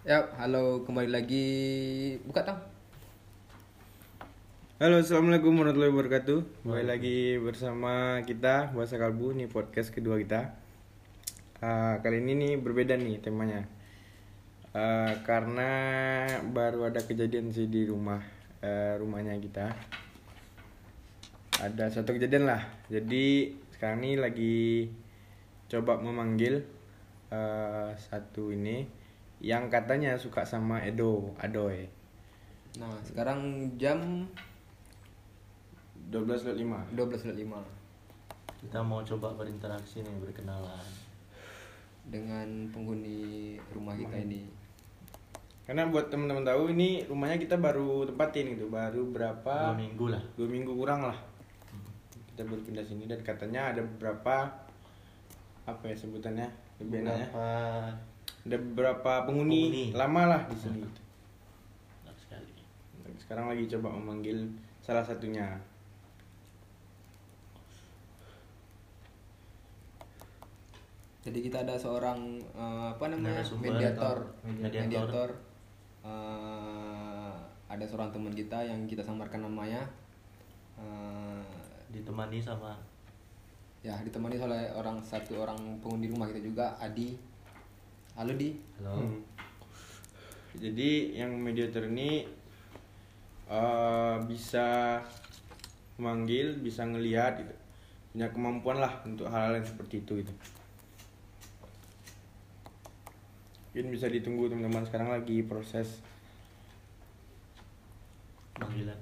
Ya, halo kembali lagi. Buka tang. Halo, assalamualaikum warahmatullahi wabarakatuh. Kembali lagi bersama kita Bahasa Kalbu nih podcast kedua kita. Ah, kali ini nih berbeda nih temanya. Ah, karena baru ada kejadian sih di rumah eh, rumahnya kita. Ada satu kejadian lah. Jadi sekarang ini lagi coba memanggil eh, satu ini yang katanya suka sama Edo, Adoy. Nah, sekarang jam 12.05 12.05 Kita mau coba berinteraksi nih, berkenalan. dengan penghuni rumah kita ini. Karena buat teman-teman tahu ini rumahnya kita baru tempatin gitu, baru berapa Dua minggu lah. dua minggu kurang lah. Kita baru pindah sini dan katanya ada beberapa apa ya sebutannya lebih enaknya Beberapa ada beberapa penghuni, Penghuni. lama lah di sini. sekali. Sekarang lagi coba memanggil salah satunya. Jadi kita ada seorang eh, apa namanya? Narasumber. mediator. Mediator. Mediator. Eh, ada seorang teman kita yang kita samarkan namanya. Eh, Ditemani sama ya ditemani oleh orang satu orang penghuni rumah kita juga, Adi. Halo Di. halo. Hmm. Jadi yang mediator ini eh, bisa memanggil, bisa ngelihat gitu. Punya kemampuan lah untuk hal-hal yang seperti itu gitu. Mungkin bisa ditunggu teman-teman sekarang lagi proses Panggilan.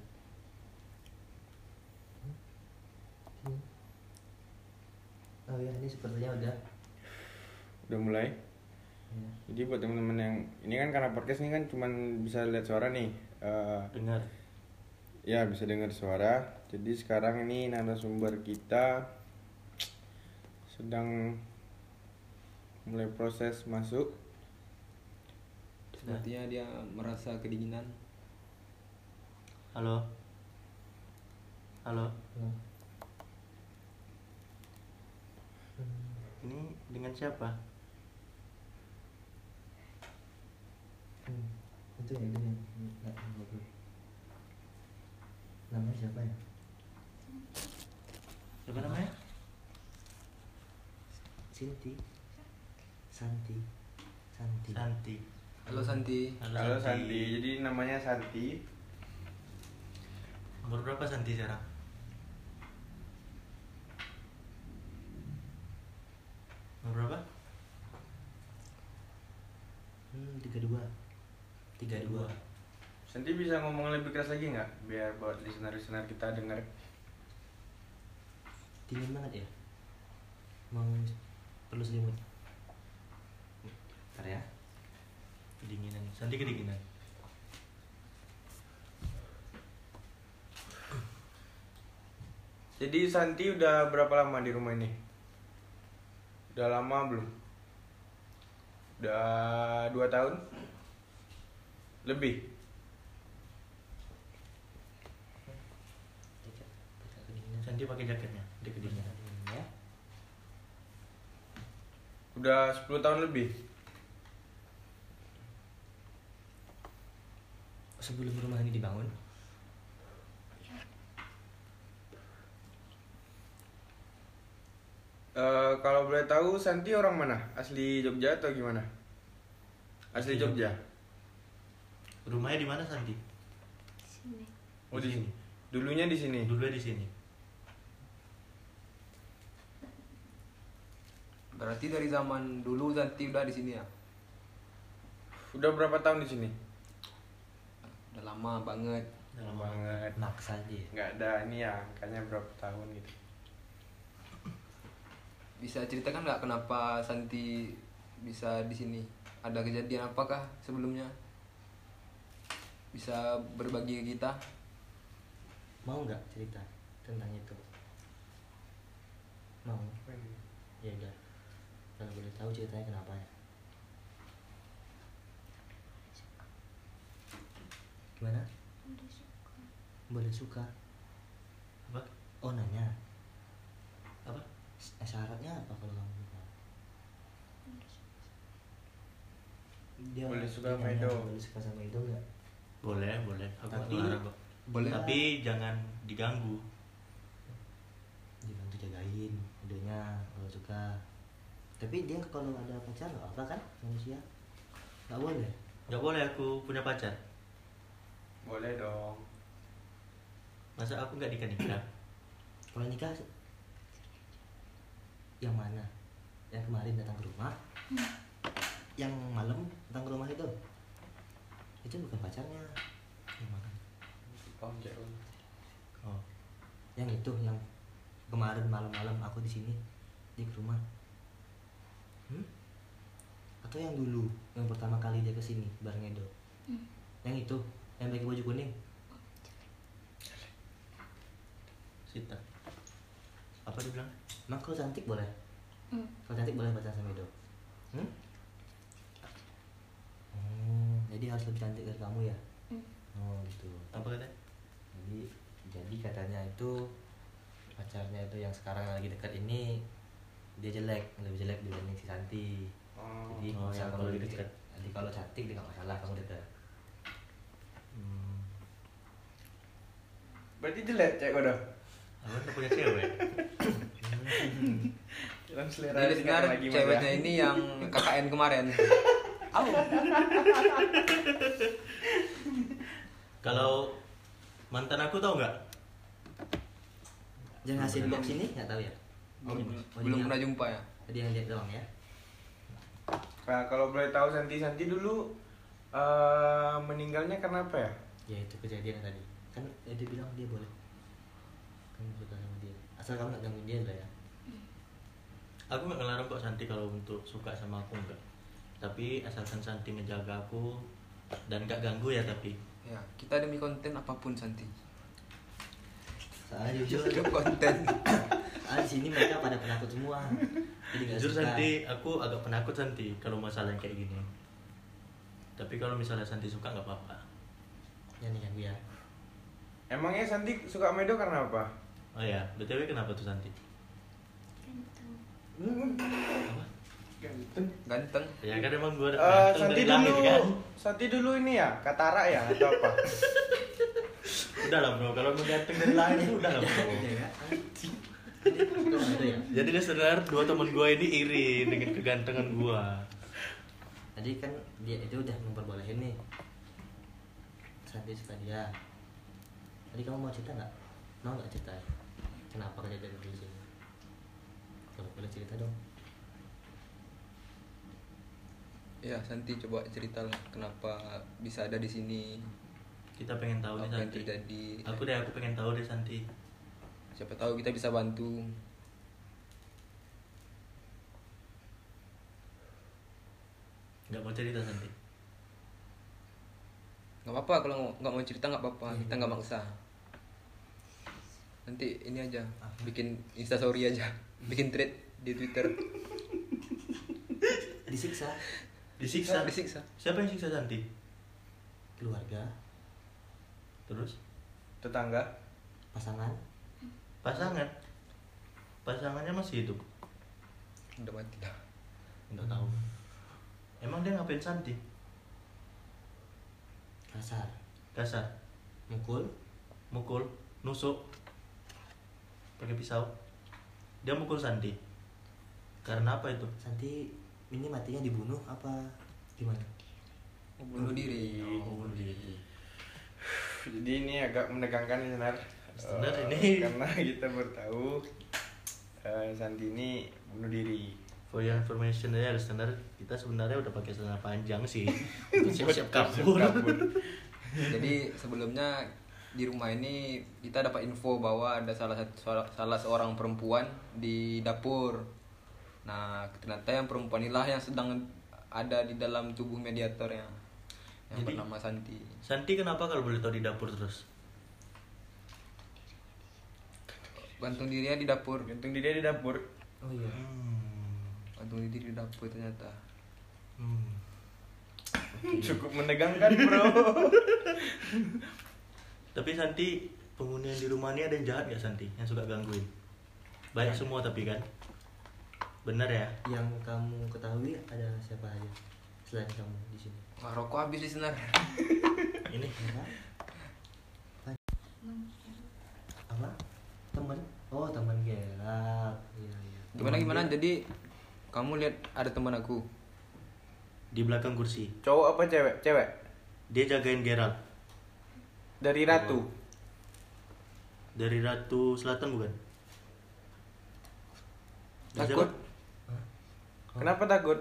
Oh ya, ini sepertinya udah. udah mulai. Ya. Jadi buat teman-teman yang ini kan karena podcast ini kan cuman bisa lihat suara nih. Eh, Dengar. ya bisa dengar suara. Jadi sekarang ini narasumber kita sedang mulai proses masuk. Sepertinya dia merasa kedinginan. Halo. Halo. Ini dengan siapa? Hmm. Itu ya ini nggak ngobrol. Namanya siapa ya? Siapa namanya? Sinti. Santi. Santi. Santi. Halo Santi. Halo Santi. Jadi namanya Santi. Umur berapa Santi sekarang? Umur berapa? Hmm, tiga dua. Tiga dua. Santi bisa ngomong lebih keras lagi nggak? Biar buat listener-listener kita dengar. Dingin banget ya. Mau perlu selimut. Ntar ya. Kedinginan. Santi kedinginan. Jadi Santi udah berapa lama di rumah ini? Udah lama belum? Udah dua tahun? Lebih? Santi pakai jaketnya. Dia kedinginan. Ya. Udah 10 tahun lebih? Sebelum rumah ini dibangun, Eh, kalau boleh tahu Santi orang mana? Asli Jogja atau gimana? Asli Asli Jogja. Rumahnya di mana Santi? sini Oh di sini. Dulunya di sini. Dulu di sini. Berarti dari zaman dulu Santi udah di sini ya? Udah berapa tahun di sini? Udah lama banget. Dalam banget. maksa dia. Nggak ada ini ya, angkanya berapa tahun gitu. Bisa ceritakan nggak kenapa Santi bisa di sini? Ada kejadian apakah sebelumnya? Bisa berbagi ke kita? Mau nggak cerita tentang itu? Mau. Ya udah. Kalau boleh tahu ceritanya kenapa ya? Gimana? suka Boleh suka? Apa? Oh nanya. Apa? Eh, syaratnya apa kalau kamu suka? dia Boleh suka sama Edo. boleh suka sama Edo nggak boleh boleh. Aku nggak Tapi- Boleh. tapi jangan diganggu. Dibantu jagain idenya kalau suka. Tapi dia kalau ada pacar nggak apa kan manusia? Nggak boleh? Nggak boleh aku punya pacar. Boleh dong. Masa aku nggak nikah nikah kalau nikah yang mana? Yang kemarin datang ke rumah? Yang malam datang ke rumah itu itu bukan pacarnya. Yang mana? Oh jauh oh. Yang itu yang kemarin malam-malam aku di sini di rumah. Hmm? atau yang dulu yang pertama kali dia ke sini bareng Edo Hmm. yang itu yang pakai baju kuning? Sita. Apa dia bilang? Emang kalau cantik boleh? Hmm. kalau cantik boleh pacaran sama Edo? Hmm? Jadi harus lebih cantik dari kamu ya? Hmm. oh gitu. Apa katanya? Jadi jadi katanya itu pacarnya itu yang sekarang lagi dekat ini dia jelek lebih jelek dibanding si Santi. Oh. Jadi Oh, yang kalau lebih dekat jadi kalau cantik dia nggak masalah kamu dekat hmm. berarti jelek cek kau dah aku udah punya cewek? Dalam selera Jadi lagi ceweknya ini yang KKN kemarin. kalau mantan aku tau nggak? Jangan ngasih di box ini? Nggak tahu ya. Belum, Oh, belum pernah yang- jumpa ya. tadi yang lihat doang ya. Nah, kalau boleh tahu Santi Santi dulu eh, meninggalnya karena apa ya? ya itu kejadian tadi. Kan eh, dia bilang dia boleh. Kamu suka sama dia. Asal kamu nggak gangguin dia lah ya. Aku nggak ngelarang kok Santi kalau untuk suka sama aku enggak tapi asalkan Santi ngejaga aku dan nggak ganggu ya tapi. Ya, kita demi konten apa pun Santi. soalnya jujur. Konten. ah di sini mereka pada penakut semua. Jadi jujur suka. Santi aku agak penakut Santi kalau masalah yang kayak gini. Tapi kalau misalnya Santi suka nggak apa-apa. Jangan diganggu ya Emangnya Santi suka Medo karena apa? oh ya btw kenapa tuh Santi Ganteng. Ganteng. ya kan emang gue Eh, Santi dulu, Santi dulu ini ya Katara ya atau apa? udah lah bro. Kalau mau ganteng dari lahir udah lah bro. Iya kan? Jadi, itu ada ya jadi dia sadar dua teman gue ini iri dengan kegantengan gue tadi kan dia itu udah memperbolehin nih. Santi suka dia. Tadi kamu mau cerita nggak? Mau nggak cerita? Kenapa kejadian di sini? Kalau boleh cerita dong Ya, Santi coba ceritalah kenapa bisa ada di sini. kita pengen tahu nih yang Santi. terjadi? aku deh aku pengen tahu deh Santi. Siapa tahu kita bisa bantu. nggak mau cerita Santi? Nggak apa-apa kalau nggak mau cerita nggak apa-apa. Kita nggak maksa. Nanti ini aja bikin instastory aja. Bikin thread di twitter. Disiksa disiksa. Disiksa? Siapa yang siksa Santi? Keluarga. Terus? Tetangga? pasangan. Pasangan. Pasangannya masih hidup? Udah mati dah. Nggak tahu. Emang dia ngapain Santi? Kasar. Kasar? Mukul. Mukul. Nusuk. Pakai pisau. Dia mukul Santi. Karena apa itu? Santi ini matinya dibunuh apa gimana? Bunuh diri. Oh, bunuh diri. Jadi ini agak menegangkan ya Senar Eh, ini. Karena kita baru tahu eh, Santi ini bunuh diri. For your information ya listener, kita sebenarnya udah pakai celana panjang sih. Untuk siap-siap kabur. jadi sebelumnya di rumah ini kita dapat info bahwa ada salah satu salah seorang perempuan di dapur nah ternyata yang perempuan inilah yang sedang ada di dalam tubuh mediatornya yang Jadi- bernama Santi Santi kenapa kalau boleh tahu di dapur terus? gantung dirinya di dapur Gantung diri di dapur oh iya gantung diri di dapur ternyata Hmm. Cukup menegangkan bro Tapi Santi penghuni yang di rumah ini ada yang jahat gak Santi? Yang suka gangguin? Baik semua tapi kan? Bener ya? yang kamu ketahui ada siapa aja selain kamu di sini Wah, rokok habis listener. Ini apa apa teman oh teman gelap iya iya Gimana gimana? Jadi kamu lihat ada teman aku. di belakang kursi. Cowok apa cewek? Cewek. Dia jagain Gerald Dari Ratu. dari Ratu Selatan bukan? Dari Takut. Siapa? Kenapa takut?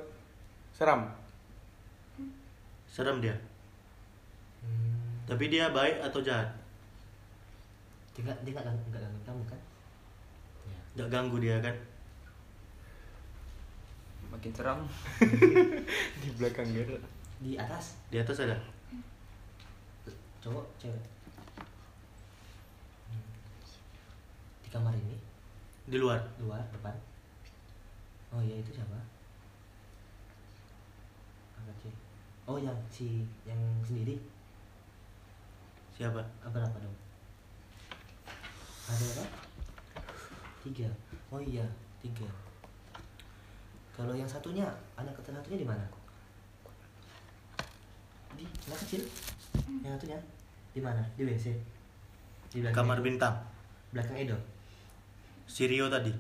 Seram. Serem dia. hmm. Tapi dia baik atau jahat? dia nggak dia nggak ganggu nggak ganggu kamu kan ya Gak ganggu dia kan? Makin seram. Di belakang dia. di atas Di atas ada? cowok cewek Hmm. di kamar ini Di luar? luar depan oh iya itu siapa sih oh yang si yang sendiri? Siapa? apa apa dong? Ada apa? Tiga. Oh iya tiga. Kalau yang satunya anak kecil satunya di mana? Di anak kecil? Yang satunya? Di mana? Di wc di belakang Kamar Edo. bintang. belakang Edo. Sirio tadi.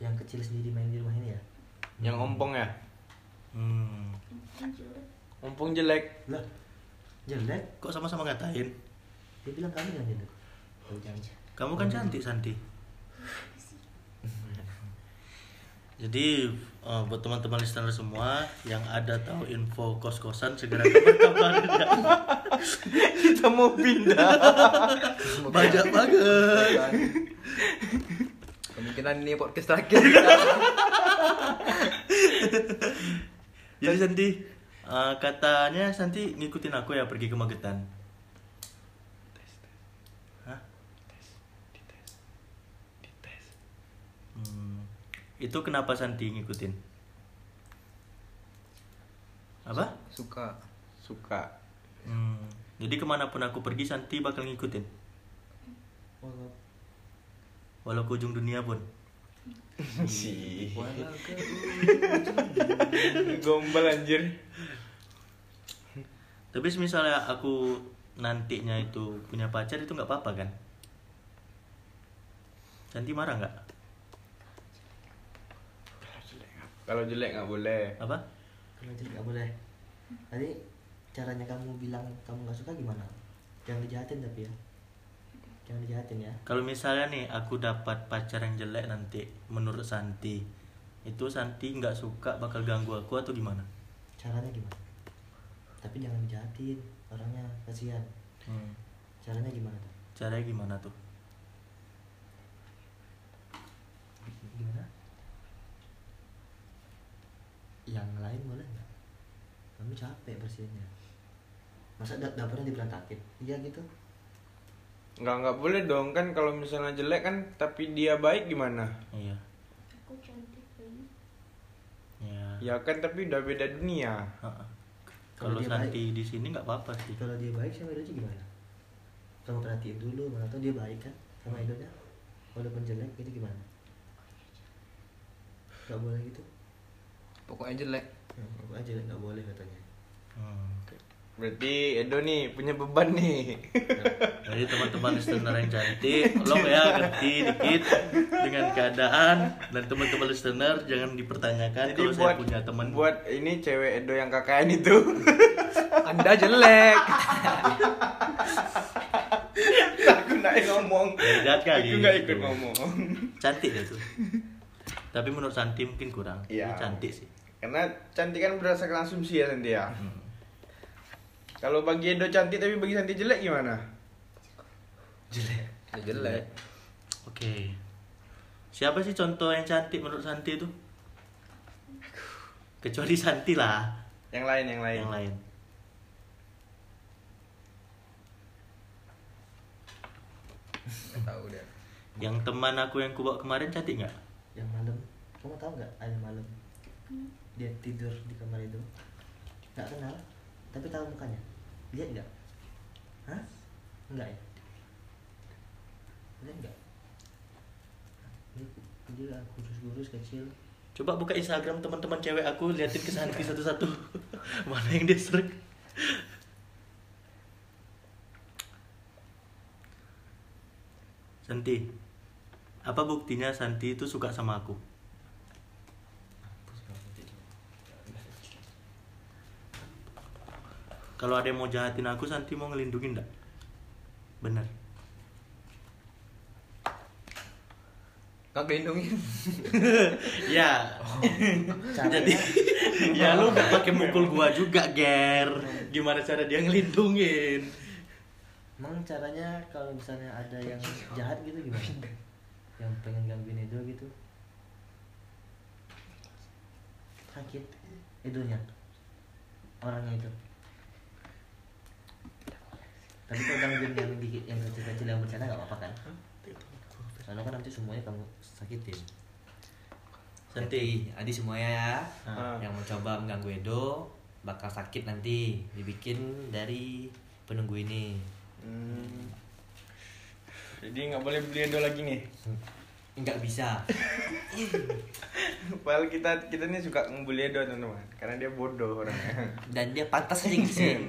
yang kecil sendiri main di rumah ini ya? Yang ompong ya? Hmm. Ompong jelek. lah jelek Kok sama-sama ngatain? dia bilang kamu yang jelek oh, jangan Kamu kan cantik Santi. Jadi eh, buat teman-teman listener semua yang ada tahu info kos-kosan segera kabar-kabarin ya. Kita mau pindah. Banyak banget. Kemungkinan ini podcast terakhir. Jadi Santi eh, katanya Santi ngikutin aku ya pergi ke Magetan. Hah? Hmm. Itu kenapa Santi ngikutin? Apa? Suka. Suka. Hmm. Jadi ke mana pun aku pergi Santi bakal ngikutin. Walau Walau ke ujung dunia pun. Si. walau ke Gombal anjir. Tapi misalnya aku nantinya itu punya pacar itu nggak apa-apa kan? Santi marah nggak? Kalau jelek nggak boleh. Apa? kalau jadi nggak boleh tadi caranya kamu bilang kamu nggak suka gimana jangan dijahatin tapi ya jangan dijahatin ya. Kalau misalnya nih aku dapat pacar yang jelek nanti menurut Santi itu Santi nggak suka bakal ganggu aku atau gimana? caranya gimana? Tapi jangan dijahatin orangnya kasihan. Hmm. caranya gimana tuh? Caranya gimana tuh? gimana? Yang lain boleh nggak? Kamu capek bersihinnya. Masa da- dapurnya diberantakin? Iya gitu Nggak nggak boleh dong kan kalau misalnya jelek kan tapi dia baik gimana? Iya. Aku cantik banget. Ya. Ya kan tapi udah beda dunia. Kalau Santi di sini nggak apa-apa sih. kalau dia baik sama Edonya gimana kamu perhatiin dulu mana tau dia baik kan sama Edonya walaupun jelek itu gimana nggak boleh gitu Pokoknya jelek. ya, aku aja nggak boleh katanya Hmm. Berarti Edo nih punya beban nih. Jadi teman-teman listener yang cantik, tolong ya ngerti dikit dengan keadaan dan teman-teman listener jangan dipertanyakan Jadi kalau buat saya punya teman buat ini cewek Edo yang KKN itu. Anda jelek. aku nggak ngomong. Jahat kali. Aku nggak ikut Tuh. ngomong. cantik itu. Tapi menurut Santi mungkin kurang. Iya. Cantik sih. Karena cantik kan berdasarkan asumsi ya Santi ya. Hmm. Kalau bagi Edo cantik tapi bagi Santi jelek gimana? Jelek. Ya, jelek. Oke. Siapa sih contoh yang cantik menurut Santi itu? Kecuali Santi lah. Yang lain yang lain. Yang lain. Tahu dia. Yang teman aku yang kubawa kemarin cantik nggak? yang malam kamu tahu nggak ada malam dia tidur di kamar itu nggak kenal tapi tahu mukanya lihat nggak hah nggak ya lihat nggak Ini dia kurus-kurus kecil Coba buka Instagram teman-teman cewek aku, liatin ke Santi satu-satu. Mana yang dia srek? Santi, apa buktinya Santi itu suka sama aku? Kalau ada yang mau jahatin aku, Santi mau ngelindungin enggak? Bener. Nggak kelindungin. ya. Jadi ya lu gak pakai mukul gua juga, Ger. Gimana cara dia ngelindungin? Emang caranya kalau misalnya ada yang jahat gitu gimana? Yang pengen gangguin Edo gitu Sakit Edonya Orangnya itu Tapi kalau gangguin yang dikit yang kecil-kecil yang bercanda gak apa-apa kan? Karena kan nanti semuanya kamu sakitin Santi, Adi semuanya ya Ah. yang mencoba mengganggu Edo bakal sakit nanti dibikin dari penunggu ini. Hmm. Jadi nggak boleh beli Edo lagi nih. Nggak bisa. Padahal kita kita nih suka ngebully Edo teman-teman, karena dia bodoh orangnya. Dan dia pantas aja gitu sih.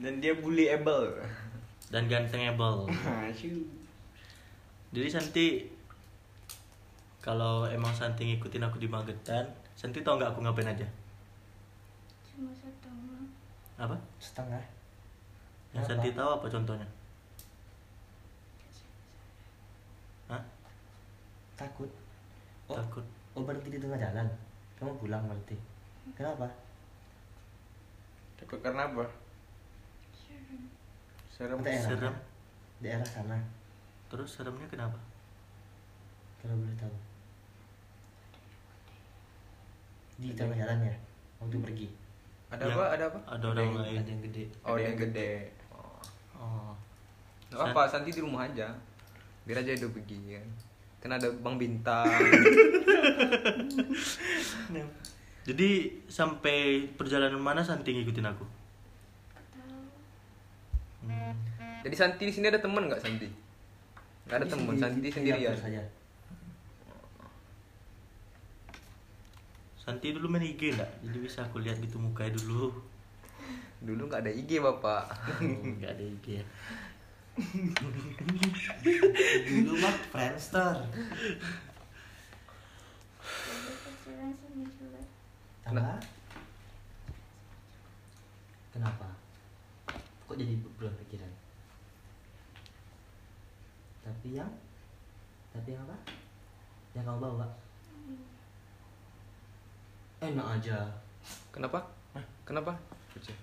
Dan dia bullyable. dan gantengable. Asyik. Jadi Santi kalau emang Santi ngikutin aku di Magetan, Santi tau nggak aku ngapain aja? Cuma setengah. Apa? Setengah Yang Apa? Santi tahu apa contohnya? Hah? Takut Oh, Takut. oh berhenti di tengah jalan Kamu pulang berarti Kenapa? Takut karena apa? Serem. Daerah Serem. Daerah sana Terus seremnya kenapa? Kalau boleh tahu Di tengah jalan ya Waktu pergi Ada Yang apa? Ada apa? Ada orang lain. Ada yang gede. Oh, Ada yang yang gede. Oh. Nggak apa, Santi di rumah aja. Biar aja Edo pergi kan. Kan ada Bang Bintang. Jadi sampai perjalanan mana Santi ngikutin aku? Hmm. Jadi Santi di sini ada teman nggak Santi? Nggak ada teman, Santi di sendirian. saja Santi dulu main IG enggak? Jadi bisa aku lihat gitu mukanya dulu. Dulu nggak ada IG bapak. Enggak ada IG ya. Dulu mah Friendster. Jadi pacaran sama juga. Apa? Kenapa? Kok jadi berubah pikiran? Tapi yang Tapi yang apa? Yang kamu bawa? Enak aja Kenapa? Kenapa?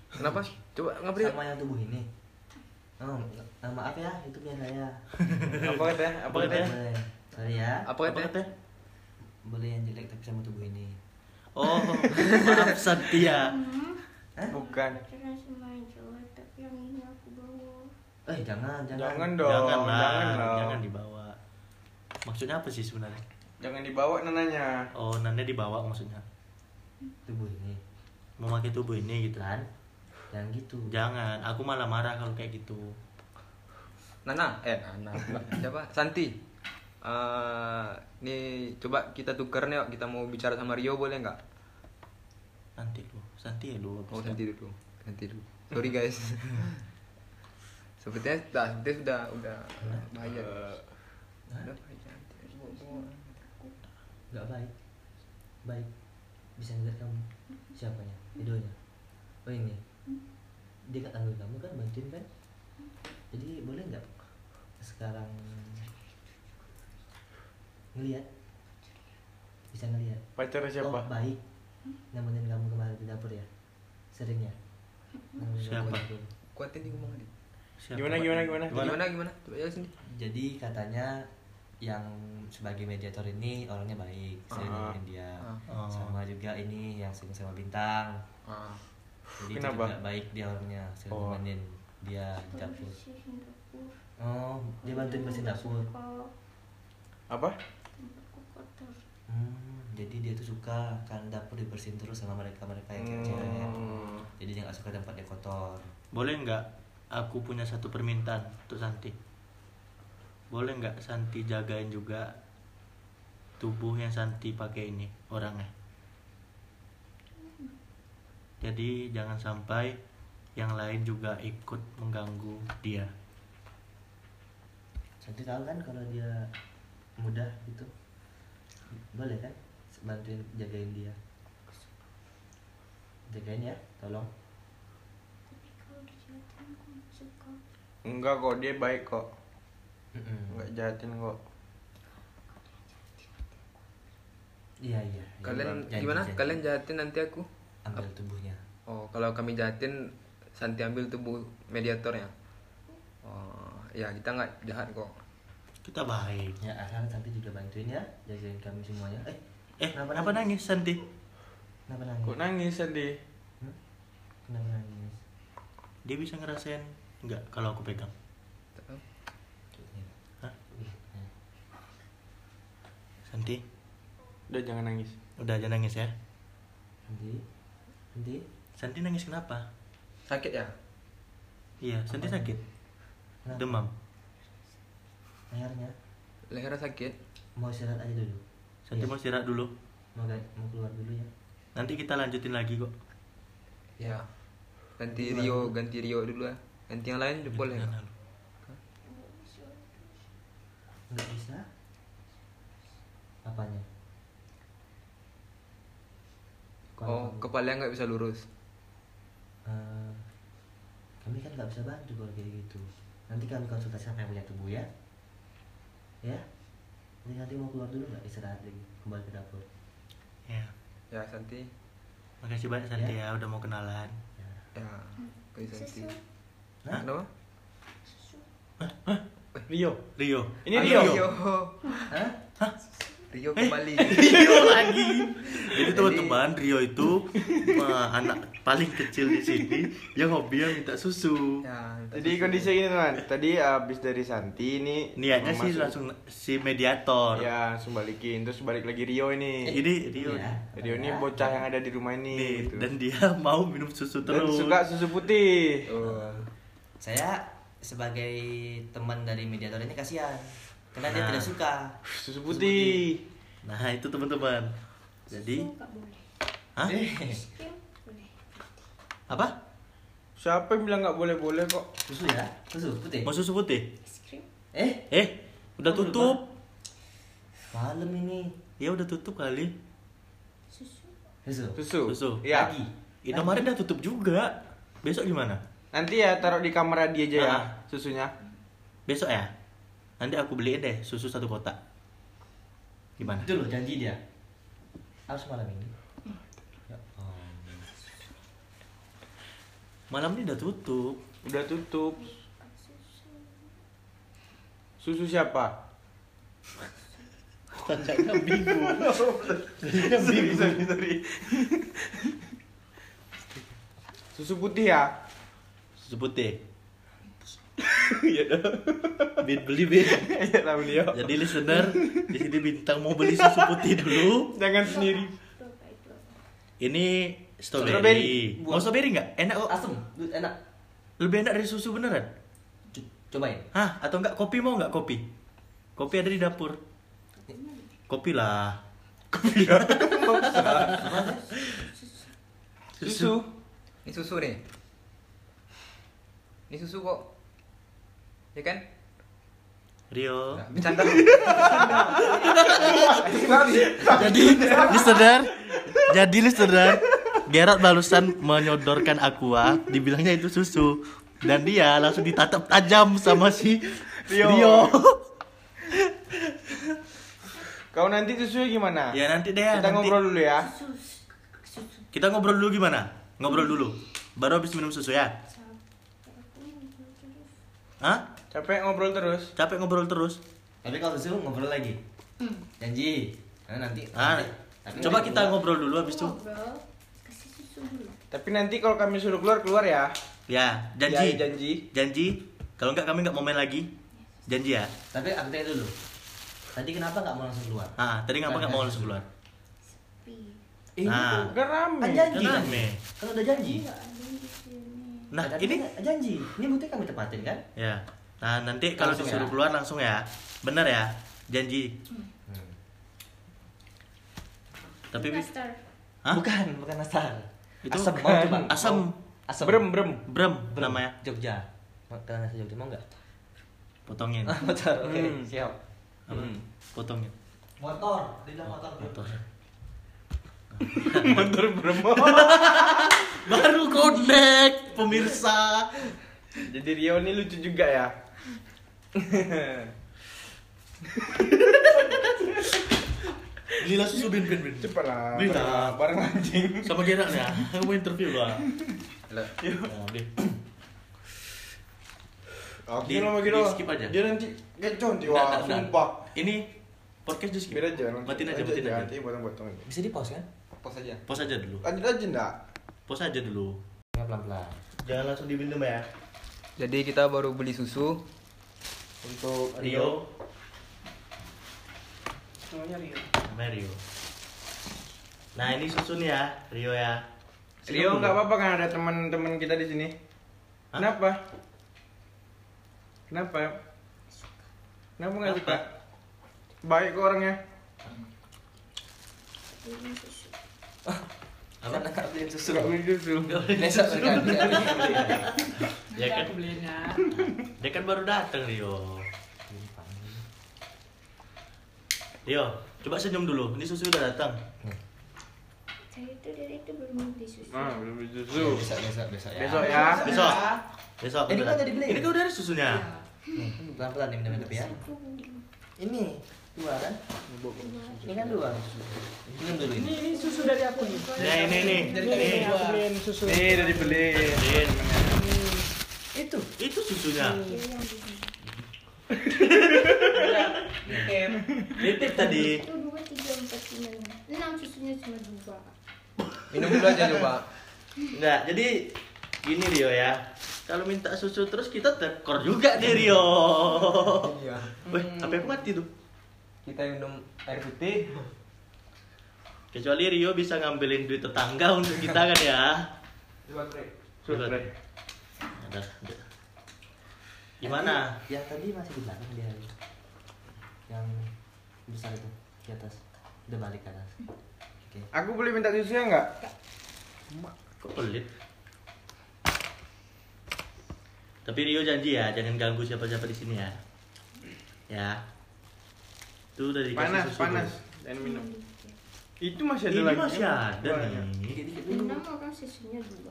Kenapa? Coba ngapain? Sama yang tubuh ini Oh, maaf ya, itu punya saya Apa katanya? Apa katanya? Boleh. Sorry ya Apa katanya? katanya? Boleh yang jelek tapi sama tubuh ini Oh, maaf Santi ya. Hah? Bukan. Pacaran sama cowok tapi yang ini aku bawa. Eh jangan, jangan Jangan dong. Jangan lah, Jangan jangan, dong. dibawa. Maksudnya apa sih sebenarnya? Jangan dibawa nananya. Oh, Nanda dibawa maksudnya. Tubuh ini Mau pakai tubuh ini gitu. Kan? Jangan gitu Jangan, aku malah marah kalau kayak gitu. Nana, eh Nana, siapa? Santi. Eh, nih coba kita tuker nih, kita mau bicara sama Rio boleh nggak? Nanti lu, Santi ya lu. Oh Santi dulu, Santi dulu. Sorry guys. Sepertinya, nah, sepertinya sudah udah bahaya. Udah bahaya. Gak baik Baik Bisa ngeliat kamu Siapanya? Idonya Oh ini Dia kan tanggung kamu kan bantuin kan Jadi boleh nggak Sekarang Ngeliat Bisa ngeliat Pacar siapa? Oh baik Nemenin kamu kemarin di dapur ya Sering ya Nemenin kamu Siapa? Kuatin nih ngomong. Siapa, Gimana, Pak? gimana, gimana? Gimana gimana? Coba ya sini. Jadi katanya yang sebagai mediator ini orangnya baik, saya Ah. nemenin dia. Ah. Sama juga ini yang sering sama bintang. Ah. Jadi Kenapa? itu juga baik dia orangnya, sering Oh. nemenin dia di dapur. Oh, dia bantuin bersihin dapur. Apa? Hmm, jadi dia tuh suka kan dapur dibersihin terus sama mereka-mereka yang kayak cewek. Hmm. Jadi dia nggak suka tempatnya kotor. Boleh nggak aku punya satu permintaan untuk Santi? Boleh nggak Santi jagain juga tubuh yang Santi pakai ini orangnya. Jadi jangan sampai yang lain juga ikut mengganggu dia. Santi tahu kan kalau dia mudah gitu boleh kan bantuin jagain dia jagain ya tolong. Enggak kok, dia baik kok. Enggak jahatin kok. iya iya. Kalian Janji, gimana? janji. Kalian jahatin nanti aku? ambil tubuhnya Oh, kalau kami jahatin Santi ambil tubuh mediatornya. Oh, ya kita nggak jahat kok. Kita baik. ya asal Santi juga bantuin ya jagain kami semuanya eh Eh, Kenapa kenapa nangis Santi? kenapa nangis Kok nangis sedih? Hmm? kenapa nangis Dia bisa ngerasain enggak kalau aku pegang? Hah? Santi, Udah jangan nangis. udah aja nangis ya. Santi Santi Santi nangis kenapa? Sakit ya? Iya, Santi sakit. Kenapa? Demam. lehernya Lehernya sakit. mau istirahat aja dulu Santi Iya. mau istirahat dulu. mau mau keluar dulu ya Nanti kita lanjutin lagi kok. Ya. Ganti Rio, ganti Rio dulu ya. Ganti yang lain boleh. Jangan nggak? lalu. nggak bisa apanya Oh, Kalau- kepalanya nggak bisa lurus. Eh, kami kan nggak bisa bantu kalau kayak gitu nanti kami konsultasi sama yang punya tubuh ya ya nanti nanti mau keluar dulu nggak istirahat lagi kembali ke dapur Ya. Ya, Santi. Makasih banyak Santi ya udah mau kenalan. ya. Ya, ke Santi. Susu. Hah? Rio. Rio. Ini Rio. Rio. Hah? Rio kembali. Rio lagi. Jadi teman-teman Rio itu wah, anak paling kecil di sini yang hobinya minta susu. ya, minta Jadi susu. kondisi gini teman. Tadi abis dari Santi ini Niatnya sih masuk. langsung si mediator. Ya, langsung balikin. Terus balik lagi Rio ini. Ini Rio. Iya. Rio ini bocah yang ada di rumah ini. Nih, gitu. dan dia mau minum susu Dan terus. suka susu putih. Oh. Saya sebagai teman dari mediator ini kasihan karena dia Nah. tidak suka. Susu putih. Nah, itu teman-teman. Jadi, boleh. hah? Es krim boleh. Apa? Siapa yang bilang nggak boleh-boleh kok? susu ya susu putih Mau susu putih? Es krim. eh Eh, udah Oh, tutup. malam ini Ya udah tutup kali. Susu. susu Susu. Susu. Iya. lagi Indomaret udah tutup juga. Besok gimana? Nanti ya taruh di kamar Adi aja ya Ah. susunya. Besok ya? Nanti aku beliin deh susu satu kotak. Gimana? itu loh janji dia harus malam ini ya. Malam ini udah tutup. Udah tutup. Susu. Siapa? Tanyanya bingung. Sorry, sorry. Susu putih ya? Susu putih. Iya dong. Bin beli bin. Iya Leo. Jadi listener di sini bintang mau beli susu putih dulu. Jangan sendiri. Ini strawberry. Strawberry. Mau strawberry nggak? Enak kok. asem enak Lebih enak dari susu beneran. C- cobain Hah? Atau enggak kopi mau nggak kopi? Kopi ada di dapur. Kopi lah. Susu. Ini susu nih. Ini susu kok. Ya kan? Rio. Nah, bercanda. Jadi listener, jadi listener, Gerard barusan menyodorkan aqua, dibilangnya itu susu, dan dia langsung ditatap tajam sama si Rio. Rio. Kau nanti susunya gimana? ya nanti deh. Kita nanti. ngobrol dulu ya. Susu. Susu. Kita ngobrol dulu gimana? Ngobrol dulu. Baru habis minum susu ya. Hah? Capek ngobrol terus. Capek ngobrol terus. tapi kalau susu ngobrol lagi Hmm. janji nah, nanti Ah, nanti- tapi coba nanti kita keluar. ngobrol dulu habis itu. Ngobrol. Kasih susu dulu. Tapi nanti kalau kami suruh keluar keluar ya. Ya, janji. Ya, janji. Janji. Kalau enggak kami enggak mau main lagi. Janji ya. tapi aku tanya dulu tadi kenapa nggak mau langsung keluar Ah, tadi ngapa enggak mau langsung keluar? Sepi. eh, Nah. Kan rame. kan janji Kan rame. udah janji Nggak ada di sini. Nah, ini kan janji ini bukti kami tepatin kan Ya. Nah, nanti kalau Langsung disuruh ya? keluar langsung ya. Bener ya? Janji. Hmm. Tapi bi- Nastar. Hah? Bukan, bukan asar. Itu asam bukan. mau coba. Asam. Mau? Asam. Brem, brem. Brem namanya. Jogja. Mau kenal nasi Jogja mau enggak? Potongin. Ah, motor. Oke, Hmm. siap. Apa? Potongin. Motor, dia motor. Motor. Motor brem. Baru connect pemirsa. Jadi Rio ini lucu juga ya. Belilah susu bin bin bin. Cepat lah. Beli anjing. Sama Gerard ya. Aku mau interview lah. Lah, Nah, beli. Oke, Di- lama gitu. di skip aja. Dia nanti gacon Nggak, wah, sumpah. Ini podcast di skip. Biar aja. Matiin aja, matiin aja. Nanti potong-potong. Bisa di pause kan? pos aja. Pause aja dulu. Lanjut aja enggak? Pause aja dulu. Pelan-pelan. Jangan langsung diminum ya. Jadi kita baru beli susu untuk Rio, Namanya Rio. sama Rio. Nah ini susu nih ya, Rio ya. Rio nggak apa-apa kan ada teman-teman kita di sini. Hah? Kenapa? Kenapa? Kenapa nggak suka? Baik kok orangnya. Beli susu. Apa beliin susu? Suka beli susu. Besok. Ya kan, Aku belinya. dia kan baru datang Rio. Rio, coba senyum dulu. Ini susu udah datang. Saya itu dari itu belum beli susu. Ah, belum beli susu. Besok, besok, besok ya. Besok ya. Besok. Besok. Ini kan udah dibeli. Ini kan udah ada susunya. Nih, pelan-pelan nih minum ya. Ini dua kan? Ini kan dua. Minum dulu ini. Ini ini susu dari aku nih. Ya ini nih. Dari Nih. aku beliin susu. Nih udah dibeli. Din. Itu. Itu susunya. beli. Nitip tadi. Itu dua, tiga, empat, lima, enam. Enam susunya cuma dua. minum dulu aja coba. Enggak, jadi gini Rio ya. Kalau minta susu terus kita tekor juga nih Rio. Iya. Weh, apa yang mati tuh? Kita minum air putih. Kecuali Rio bisa ngambilin duit tetangga untuk kita kan ya. Ada. Gimana? Yang tadi masih di belakang dia. Yang besar itu di atas. Udah balik ke atas. Oke. Aku boleh minta susu ya enggak? Kok pelit? Tapi Rio janji ya, jangan ganggu siapa-siapa di sini ya. Ya. Itu udah dikasih Panas, susu. panas. tuh. Dan minum. Itu masih ada Ini lagi. masih ada nih. Dulu. Enam orang susunya dua.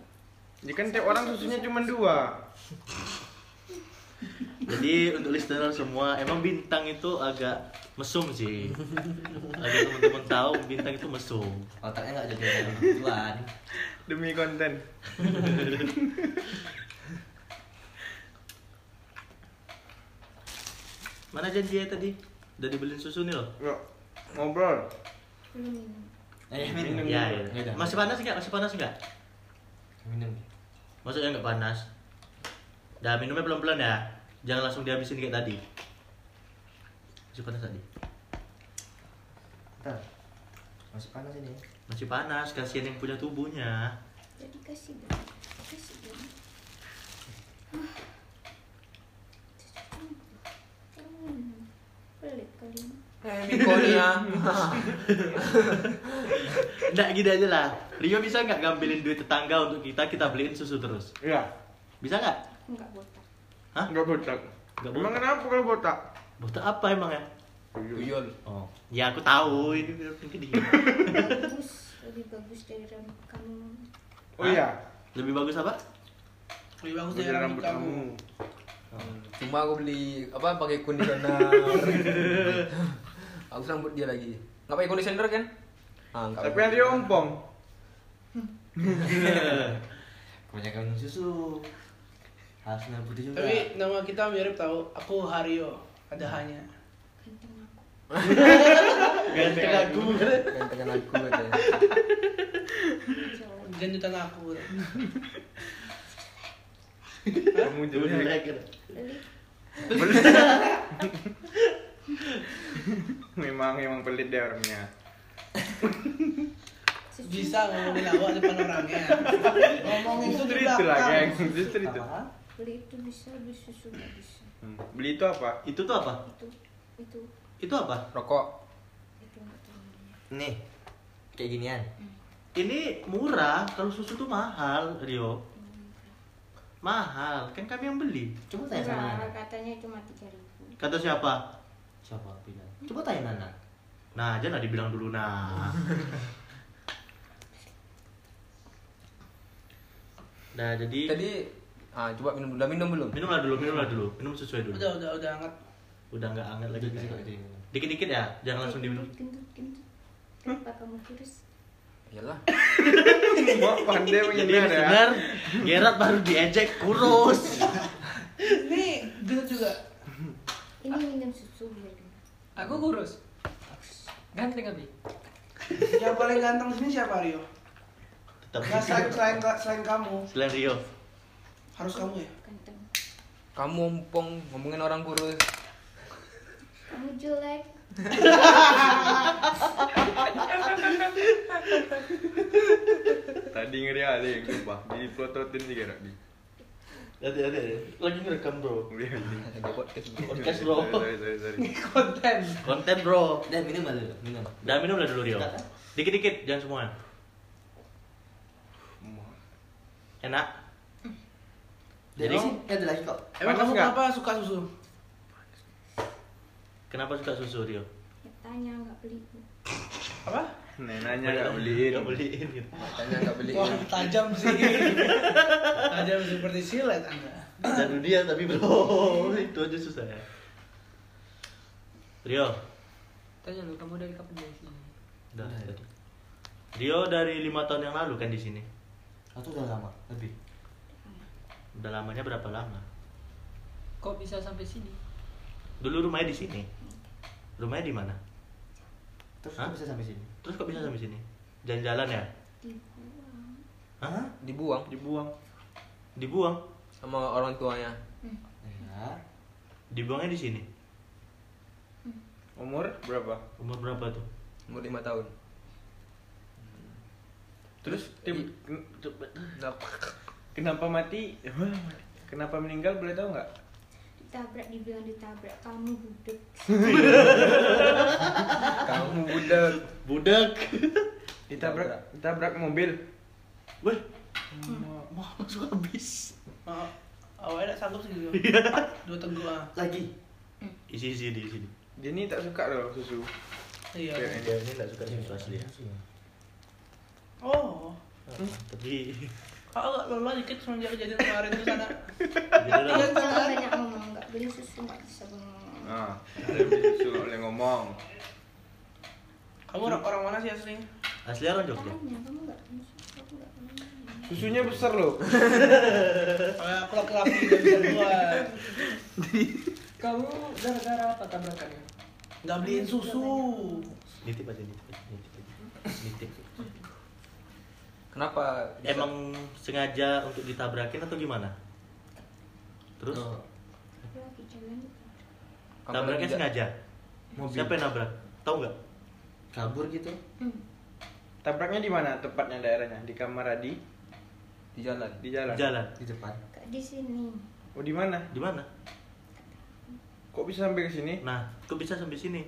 Jadi kan tiap orang susunya cuma dua. Jadi untuk listener semua, emang bintang itu agak mesum sih. Agar teman-teman tahu bintang itu mesum. Otaknya nggak jadi tuan. Demi konten. Mana janji ya tadi? Udah dibeliin susu nih loh. Yuk, ngobrol. Belum minum. Eh, Minum. minum. Ya, Ya ya. udah. Masih panas nggak? Masih panas nggak? Minum. Maksudnya nggak panas? Dah minumnya pelan-pelan ya. Jangan langsung dihabisin kayak tadi. Masih panas tadi. Bentar. Masih panas ini. Masih panas, kasihan yang punya tubuhnya. Jadi kasih dong. Kasih dong. Ah. Hmm. Pelit kali ini. Eh, Mikonia. Nggak gini aja lah. Rio bisa nggak ngambilin duit tetangga untuk kita, kita beliin susu terus? Iya. Bisa nggak? Enggak botak. Hah? Enggak botak. Nggak Emang botak. kenapa kalau botak? Botak apa emang ya? Uyul. Oh, ya aku tahu ini mungkin dia. Bagus. Lebih bagus dari rambut kamu. Oh iya. Lebih bagus apa? Lebih bagus Dari dari rambut kamu. Cuma aku beli apa pakai conditioner. aku rambut dia lagi. Nggak pakai conditioner kan? Ah, Tapi dia ompong. Kebanyakan susu. Harus minum putih juga. Tapi nama kita mirip tahu. Aku Hario. Ada hanya. Ganteng aku. Ganteng aku. Gantengan aku. Jantutan aku. Jelek. like. Pelit. memang memang pelit dia orangnya. Bisa ngomongin awak depan orangnya. Ngomongin itu di itu lah, belakang. geng. Itu. Beli itu bisa, beli susu nggak bisa. Hmm. Beli itu apa? Itu tuh apa? Itu, itu, Itu apa? Rokok. itu. Nih. kayak ginian Ini murah, kalau susu tuh mahal, Rio. Mahal, kan kami yang beli. coba tanya sama Murah, Nana katanya cuma tiga ribu. Kata siapa? siapa bilang coba tanya Nana Nah, jangan dibilang dulu nah. Nah, jadi Tadi ah coba minum dulu. Udah minum belum? minumlah dulu, minumlah dulu. Minum sesuai dulu. Udah udah udah hangat. Udah nggak anget lagi. Dikit, dikit, ya, jangan langsung diminum. Kenapa kamu kurus? Iyalah. Mau pandai menghindar ya. benar, Gerard baru diejek kurus. Ini dia juga. Ini minum susu biar. Aku kurus. Ganteng abi. Yang paling ganteng sini siapa Rio? Tetap Nggak selain, selain, selain kamu selain Rio. harus kamu ya. Ganteng. Kamu ompong ngomongin orang kurus. Kamu jelek. Tadi ngeri kali yang sumpah. Di plototin sih kira di. Hati hati lagi ngerekam bro. Ada podcast dulu. Podcast bro. Sorry, sorry, sorry. Ini konten. Konten bro. dan minum lah dulu minum Udah minum lah dulu Rio. Dikit-dikit, jangan semua. Enak. Jadi- sini ada lagi kok Emang kamu kenapa suka susu? Kenapa suka susu Rio? Ya, tanya nggak beli. Apa? Nenanya nggak beliin. Gak beliin gitu. Tanya nggak beli. Wah tajam sih. tajam seperti silet anda. Dan dia tapi bro, itu aja susah ya. Rio, Tanya lu kamu dari kapan dari sini? udah tadi. Rio dari lima tahun yang lalu kan di sini. atau udah lama lebih Udah lamanya berapa lama? Kok bisa sampai sini? Dulu rumahnya di sini. Rumahnya di mana? terus Hah? kok bisa sampai sini Terus kok bisa sampai sini? Jalan-jalan ya? Dibuang. Hah? Dibuang Dibuang. Dibuang? sama orang tuanya. ya Dibuangnya di sini. Umur berapa? Umur berapa tuh? Umur lima tahun. Terus tim, ken- Kenapa? kenapa mati? Kenapa meninggal boleh tahu nggak? Ditabrak, dibilang ditabrak. Kamu budek. Kamu budak. Budak. Ditabrak, ditabrak mobil. Weh, mau masuk habis. Oh, awalnya tak sanggup segitu. Dua teguh ah. lagi Isi isi di sini. Dia ini tak suka loh susu. Iya. Dia ini nggak suka susu asli ya. Oh. Tapi Kau agak lelah dikit semenjak kejadian kemarin di sana. Jangan banyak ngomong. Nggak beli susu nggak bisa ngomong. Ah, ada beli susu nggak boleh ngomong. Kamu orang, orang mana sih aslinya? Asli orang Jogja. Susunya besar loh. Kayak aku laki-laki. Kamu gara-gara apa tabrakannya? Nggak beliin susu. Nitip aja nitip. Nitip. aja. Nitip. Kenapa? bisa- Emang sengaja untuk ditabrakin atau gimana? Terus Oh, tabraknya sengaja. Mobil. Siapa yang nabrak? Tahu nggak? kabur gitu Hmm. Tabraknya di mana tepatnya daerahnya? Di Kamaradi, di jalan. di jalan. Jalan. di depan di sini. Oh di mana? Di mana? Kok bisa sampai ke sini? Nah, kok bisa sampai sini?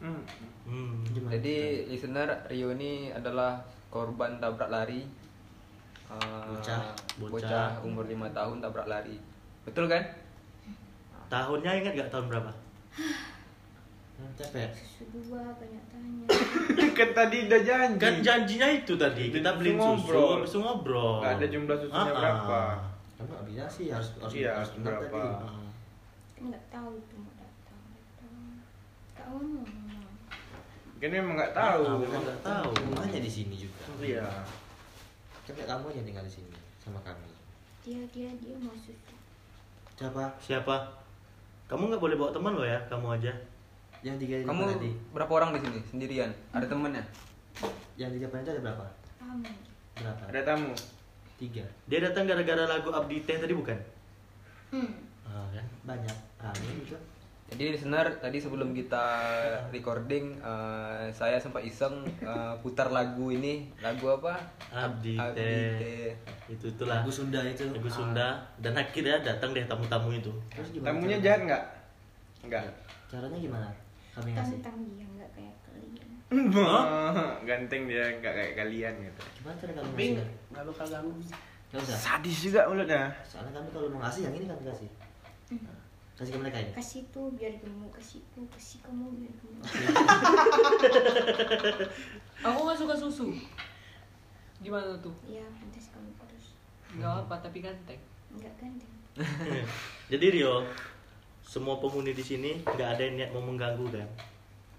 Hmm. Hmm. Gimana? Jadi listener Rio ini adalah korban tabrak lari. Eh, Bocah. bocah, Bocah. umur 5 tahun tabrak lari. Betul kan? Tahunnya ingat nggak tahun berapa? Capek Susu dua banyak tanya. kan tadi udah janji. Kan janjinya itu tadi kita beli susu, Ngobrol. habis itu ngobrol. Nggak ada jumlah susunya Ah, ah. berapa. kamu nggak bisa sih harus harus Iya, harus berapa? tadi. Kan nggak tahu itu mau datang. datang. Nggak ngomong. Kan memang nggak tahu. Ah, memang nggak tahu. rumahnya di sini juga Iya. coba kamu aja tinggal di sini sama kami Dia dia dia mau susu. siapa Siapa? Kamu nggak boleh bawa teman lo ya, kamu aja. yang tiga di Kamu tadi berapa orang di sini? Sendirian? Ada temennya? yang di depan itu ada berapa Kamu. berapa Ada tamu. tiga Dia datang gara-gara lagu Abdi Teh tadi bukan? Hmm. Ah, kan? banyak rame juga Jadi listener tadi sebelum kita recording eh, saya sempat iseng eh, putar lagu ini lagu apa? Abdi Abdi. Itu itulah. lagu Sunda itu Lagu Sunda dan akhirnya datang deh tamu-tamu itu. terus gimana Tamunya caranya? jahat nggak? Enggak. caranya gimana kami ngasih Tantang dia nggak kayak kalian. Ganteng dia nggak kayak kalian gitu. Gimana cara kamu Tapi ngasih? nggak nggak bakal ganggu. Usah. Sadis juga mulutnya. Soalnya kami kalau mau ngasih yang ini kami kasih. Kasih ke mereka ini. kasih tuh biar gemuk kasih tuh kasih kamu biar gemuk Aku nggak suka susu. Gimana tuh? ya pantas kamu kurus Gak apa, tapi ganteng. nggak ganteng Jadi Rio, semua penghuni di sini nggak ada yang niat mau mengganggu kan?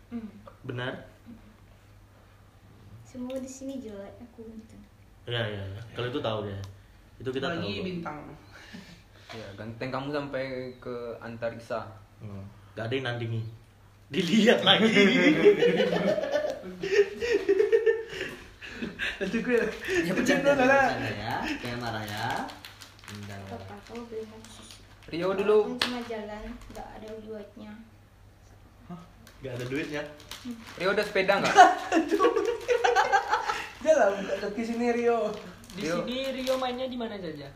Hmm. Benar? semua di sini jelek aku gitu Ya ya ya. Kalau itu tahu ya. Itu kita Lagi tahu. bintang. Ya, ganteng kamu sampai ke antariksa. Hmm. Gak ada yang nandingi. Dilihat lagi. Nanti gue Ya bercanda bercanda lah. ya. Jangan marah ya. Enggak. papa kamu beli Rio dulu Aku cuma jalan nggak ada duitnya Gak ada duitnya. Rio ada sepeda nggak? Jalan kaki sini Rio. Di Rio. sini Rio mainnya di mana saja?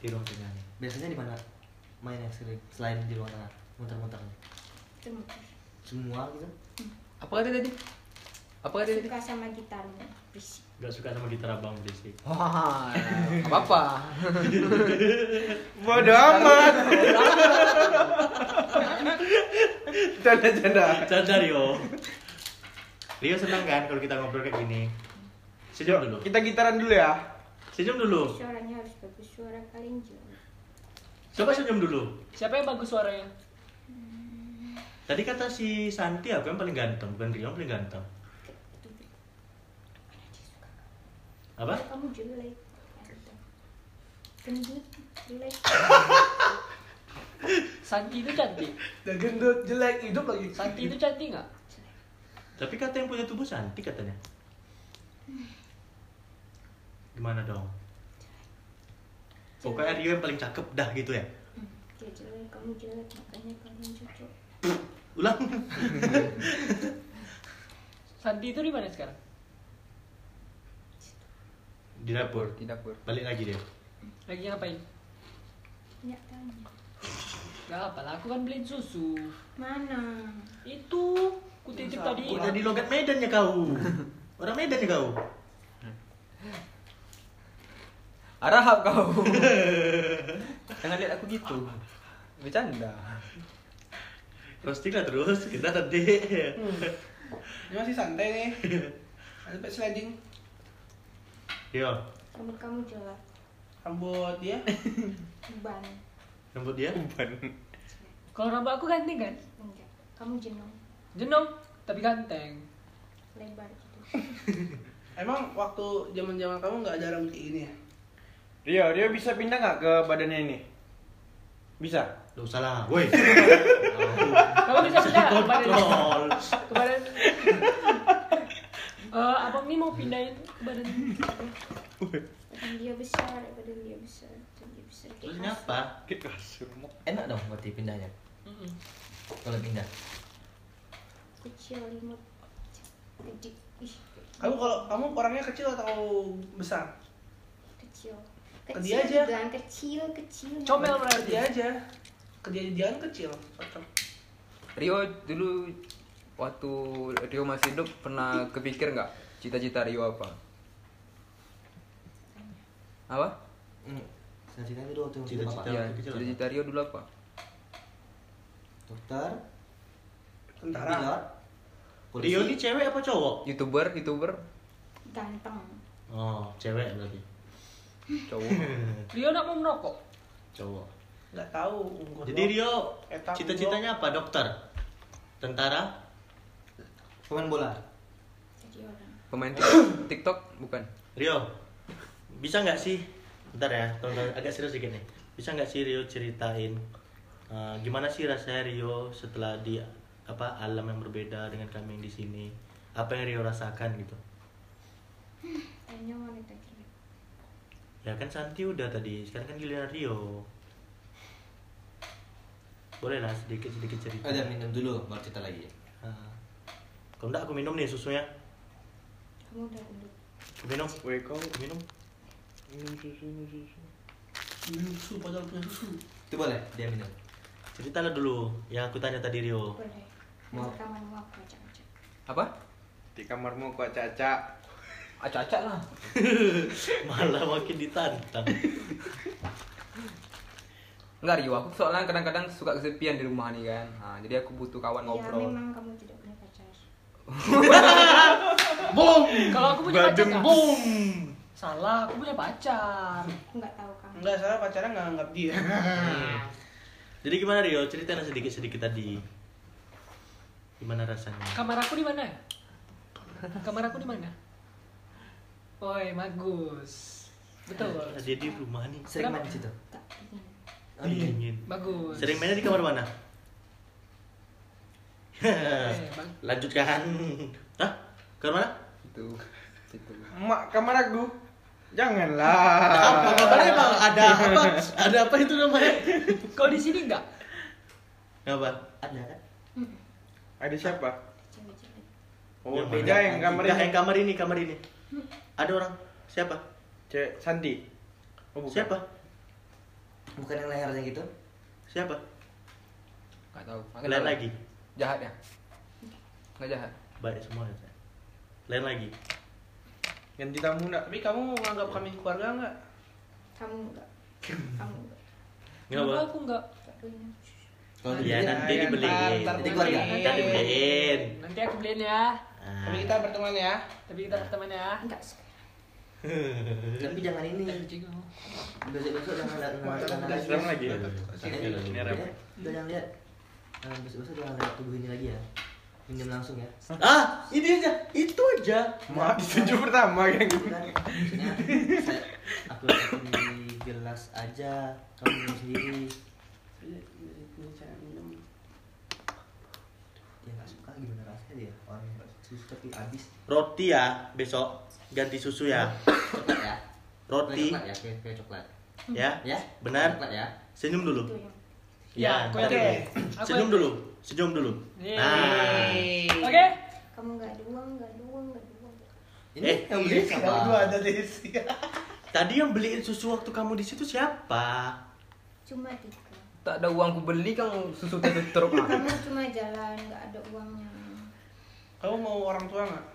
Di ruang tengah nih. Biasanya di mana main yang sering selain di ruang tengah muter-muter semua gitu Apa kata tadi? Apa kata tadi? suka sama gitarmu berisik Gak suka sama gitar abang berisik. Wah, apa apa? Bodoh amat. Canda canda. Canda Rio. Rio senang kan kalau kita ngobrol kayak gini. Senyum dulu. Kita gitaran dulu ya. Senyum dulu. suaranya harus bagus suara kalian jelek Coba senyum dulu. Siapa yang bagus suaranya? Tadi kata si Santi aku yang paling ganteng, bukan Rio yang paling ganteng. Apa? kamu jelek gendut jelek Santi itu cantik. Dan gendut jelek hidup lagi. Santi itu cantik nggak? Tapi kata yang punya tubuh Santi katanya. Gimana dong? Pokoknya Rio yang paling cakep dah gitu ya. dia jelek kamu jelek makanya kalian cocok Ulang. Santi itu di mana sekarang? Di dapur. Di dapur. Balik lagi dia. Lagi ngapain? ya tanya Gak apa lah, aku kan beliin susu. mana Itu, ku titip tadi. Udah di logat Medan ya kau. Orang Medan ya kau. Arahap kau. Jangan lihat aku gitu. Bercanda. Roasting lah terus. Kita nanti. Ini masih santai nih. Ada pet sliding. Rio, rambut kamu jelek Rambut dia. uban rambut dia. Kalau rambut aku ganteng kan? enggak kamu jenong Jenong, tapi ganteng. lebar gitu Emang waktu zaman zaman kamu nggak ada rambut kayak gini ya? Rio, Rio bisa pindah nggak ke badannya ini? Bisa. Lu salah, woi. Kamu bisa pindah ke badan? Kontrol. Ke badan. Eh, abang ini mau pindahin ke badan dia besar badan dia besar badan dia besar Terus ini kasur. apa? Kayak kasur. Enak dong berarti pindahnya kalau pindah kecil ih Kamu kalau kamu orangnya kecil atau besar? kecil Ke dia aja. juga kecil kecil Comel berarti. dia aja. Ke dia kan kecil. Cocok. Rio dulu waktu Rio masih hidup pernah kepikir nggak cita-cita Rio apa? Apa? hmm. cita-cita itu waktu Cita-cita. apa? cita-cita Rio dulu apa? dokter Tentara. pilot polisi Rio ini cewek apa cowok? Youtuber, youtuber, ganteng Oh, cewek berarti. Cowok. Rio nak mau merokok. Cowok. Nggak tahu. Jadi. Rio cita-citanya apa? Dokter? Tentara? pemain bola Pemain TikTok, bukan? Rio, bisa nggak sih? Bentar ya, tonton agak serius dikit nih. Bisa nggak sih Rio ceritain uh, gimana sih rasanya Rio setelah di apa alam yang berbeda dengan kami yang di sini? Apa yang Rio rasakan gitu? tanya wanita Ya kan Santi udah tadi, sekarang kan giliran Rio. Boleh lah sedikit sedikit cerita. ada minum dulu baru cerita lagi Ah. Kalau enggak aku minum nih susunya. kamu udah Aku minum. Woi kau Aku minum. minum susu minum susu. Minum susu padahal punya susu. itu boleh dia minum Ceritalah dulu yang aku tanya tadi Rio. boleh Mau. rekaman mau aku ajak-ajak Apa? Di kamarmu kok caca. Acak-acak lah Malah makin ditantang. Enggak Rio, aku soalnya kadang-kadang suka kesepian di rumah nih kan nah, Jadi aku butuh kawan Ya ngobrol memang kamu tidak punya pacar. Boom. Kalau aku punya pacar boom. Salah, aku punya pacar. Aku nggak tahu kamu. Enggak salah pacarnya nggak anggap dia. Jadi gimana Rio? Ceritain sedikit-sedikit tadi. Gimana rasanya? Kamar aku di mana? Kamar aku di mana? Woi, bagus. Betul. Dia di rumah nih. Sering main di situ. Oh, dingin. Dingin. Bagus. Sering mainnya di kamar mana? Eh, bang. Lanjutkan. Hah? Kamar mana? Itu Itu Mak kamar aku. Apa Janganlah. kabarnya bang? Ada apa? Ada apa itu namanya? Kau di sini enggak? Apa? Ada kan? Ada siapa? Oh, beda yang kamar ini. yang kamar ini, kamar ini. Ada orang. Siapa? Cewek Santi. Oh, bukan. Siapa? Bukan yang lehernya gitu? Siapa? Enggak tahu Nggak Lain lagi. Jahat ya? Enggak jahat Baik semua. ya. Lain lagi. Ganti tamu enggak? Tapi kamu menganggap kami keluarga nggak? Kamu enggak. Kamu enggak. Enggak aku enggak. Kalau Ya nanti ya, dibeliin. Jadi keluarga. Nanti dibeliin. Nanti aku beliin ya. Ah. Tapi kita berteman ya. Tapi kita berteman ya. Enggak. Tapi jangan ini. Anjing. Besok-besok jangan lihat jangan lihat- lagi. Ini Ini rem. Udah jangan lihat. Eh, Besok-besok jangan lihat tubuh ini lagi ya. Minum langsung ya. Ah, ini aja. Itu aja. Mak ditunjuk pertama kan. Saya, aku di gelas aja. Kamu minum sendiri. Dia nggak suka gimana rasanya dia. Orang yang nggak suka susu tapi habis. Roti ya besok ganti susu ya. Coklat ya. Roti coklat ya, kayak coklat. ya. Ya. Benar. Coklat ya. Senyum dulu. Ya, ntar yang- dulu. aku Senyum yang- dulu. Senyum dulu. Nah. Oke. kamu enggak ada uang, enggak ada uang, enggak ada uang. Ini Eh, yang beli siapa? Dua ada Desi. Tadi yang beliin susu waktu kamu di situ siapa? Cuma tiga. Tak ada uang ku beli kan susu ah. Kamu cuma jalan, enggak ada uangnya. Kamu mau orang tua nggak?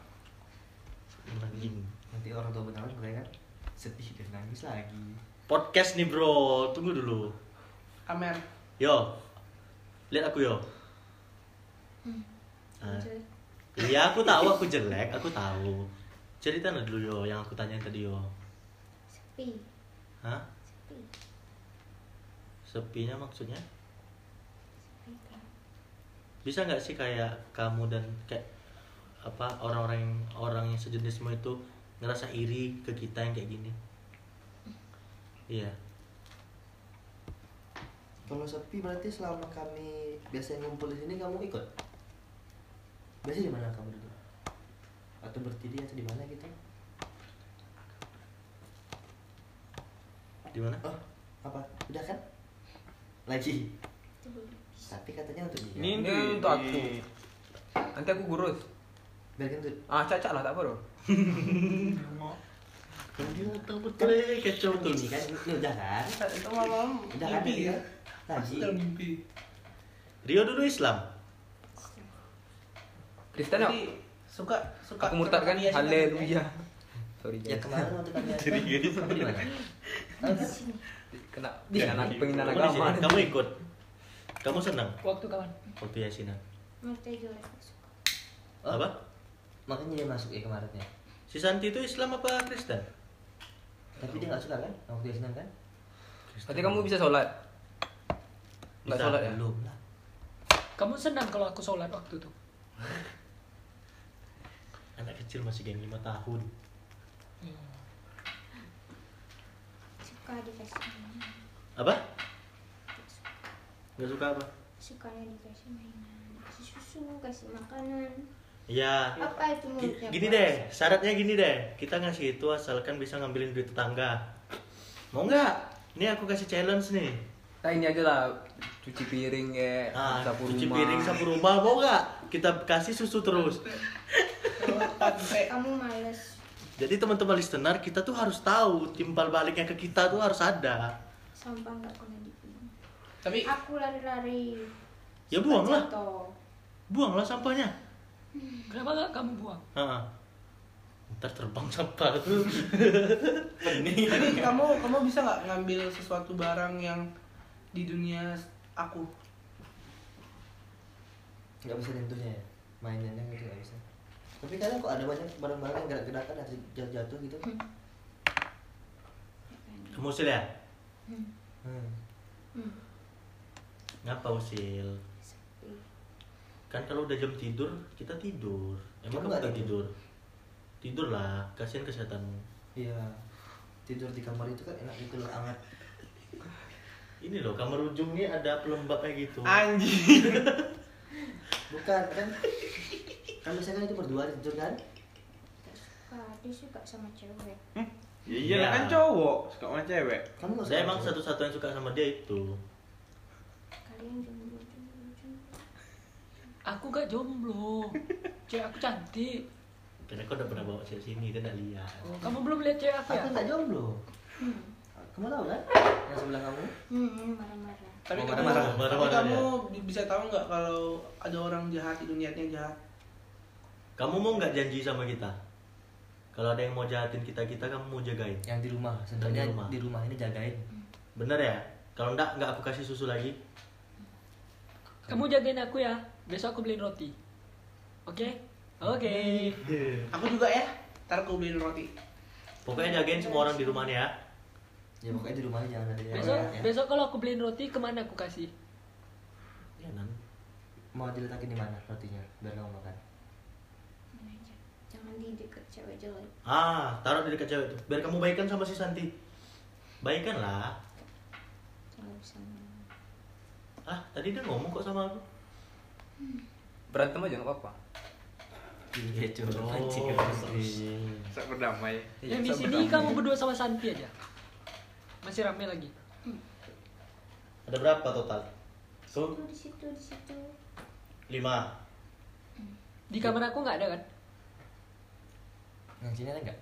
Anjing. Nanti orang tua beneran mereka kan sedih dan nangis lagi. Podcast nih bro, tunggu dulu. Amer. Yo, lihat aku yo. Hmm. Ah. Jelek. Iya aku tahu aku jelek, aku tahu. Cerita dulu yo yang aku tanyain tadi yo. Sepi, Hah? sepi, Sepinya maksudnya? sepi kan. Bisa nggak sih kayak kamu dan kayak apa orang-orang yang orang yang sejenismu itu ngerasa iri ke kita yang kayak gini? Iya. Kalau sepi berarti selama kami biasanya ngumpul di sini kamu ikut? Biasa di mana kamu duduk? Atau berdiri atau di mana gitu? Di mana? Oh, apa? Udah kan? Lagi. Tapi katanya untuk dia. Ini Ini untuk aku. Nanti aku gurus. Biarkan tuh. Ah, cacak lah tak apa doh. Kamu dia tahu betul eh, kacau betul. Ini kan, ini udah kan? Itu malam Udah kan? mimpi ya. Mimpi. Rio dulu Islam. Kristen ya? Jadi suka suka. Aku murtad kan? Haleluya. Sorry Ya kemarin waktu kami Kamu di mana? Di sini. Kena agama. Kamu ikut. Kamu senang Waktu kawan. waktu yasinan. Oh, Apa? Makanya dia masuk ya kemarinnya. Si Santi itu Islam apa Kristen? Tapi dia nggak suka kan? Waktu Yasinan kan? Kamu bisa sholat. Enggak Bisa, sholat ya? Belum lah. Kamu senang kalau aku sholat waktu itu. Anak kecil masih geng 5 tahun. Suka dikasih mainan. Apa? Nggak suka apa? Sukanya dikasih mainan. Kasih susu, kasih makanan. Ya. Apa itu menurutnya? Gini puasa? deh, syaratnya gini deh. Kita ngasih itu asalkan bisa ngambilin duit tetangga. Mau nggak? Ini aku kasih challenge nih. Nah ini aja lah cuci piring ya, Ah, sapu cuci rumah. piring sapu rumah mau nggak? Kita kasih susu terus. Kamu males. Jadi teman-teman listener kita tuh harus tahu timbal baliknya ke kita tuh harus ada. Sampah nggak pernah dibuang. tapi Aku lari-lari. Ya Suka buang lah. jatuh. Buanglah sampahnya. Kenapa nggak kamu buang? Heeh. Ntar terbang sampah tuh. Jadi kamu kamu bisa nggak ngambil sesuatu barang yang di dunia aku? nggak bisa tentunya ya mainannya gitu nggak bisa tapi kadang kok ada banyak barang-barang yang gerak-gerakan atau jatuh-jatuh gitu Kamu usil ya? hmm. Ngapa usil? Kan kalau udah jam tidur, kita tidur. Emang Kamu nggak tidur? tidur? Tidur lah, kasihan kesehatanmu. iya tidur di kamar itu kan enak gitu loh hangat Ini loh, kamar ujung ini ada pelembab kayak gitu. Anjing. bukan kan kan biasanya kan itu berdua tidur kan Ah, dia suka sama cewek. Ya iyalah Iya. kan cowok, suka sama cewek. kamu Saya suka emang satu-satu yang suka sama dia itu. Kalian jomblo. Aku gak jomblo. Cewek aku cantik. Karena kau udah pernah bawa cewek sini, dia nggak lihat. Oh, kamu belum lihat cewek aku ya? aku nggak jomblo Hmm. kamu tahu kan yang sebelah kamu Hmm, marah-marah. Tapi Oh, kamu, marah-marah. tapi Marah-marah kamu bi- bisa tahu nggak kalau ada orang jahat itu niatnya jahat? Kamu mau nggak janji sama kita? Kalau ada yang mau jahatin kita kita, kamu mau jagain. yang di rumah sebenarnya di rumah. di rumah ini jagain Bener ya? Kalau enggak, nggak aku kasih susu lagi. Kamu jagain aku ya. Besok aku beliin roti. Oke? Oke. Aku juga ya. Ntar aku beliin roti. Pokoknya jagain semua orang di rumah nih ya. ya pokoknya di rumahnya jangan ada yang Besok ya. besok kalau aku beliin roti ke mana aku kasih? Ya nan. mau diletakin di mana rotinya biar kamu makan. Jangan di deket cewek jelek. Ah, taruh di dekat cewek tuh. Biar kamu baikan sama si Santi. Baikan lah. Jangan bisa. Ah, tadi dia ngomong kok sama aku. Berantem aja nggak apa-apa. iya cuy Oh, Sak berdamai. Yang di Iya, sini berdamai. kamu berdua sama Santi aja. Masih rame lagi. Ada berapa total? Tuh di situ di situ. lima. Di kamar aku nggak ada kan? yang sini ada nggak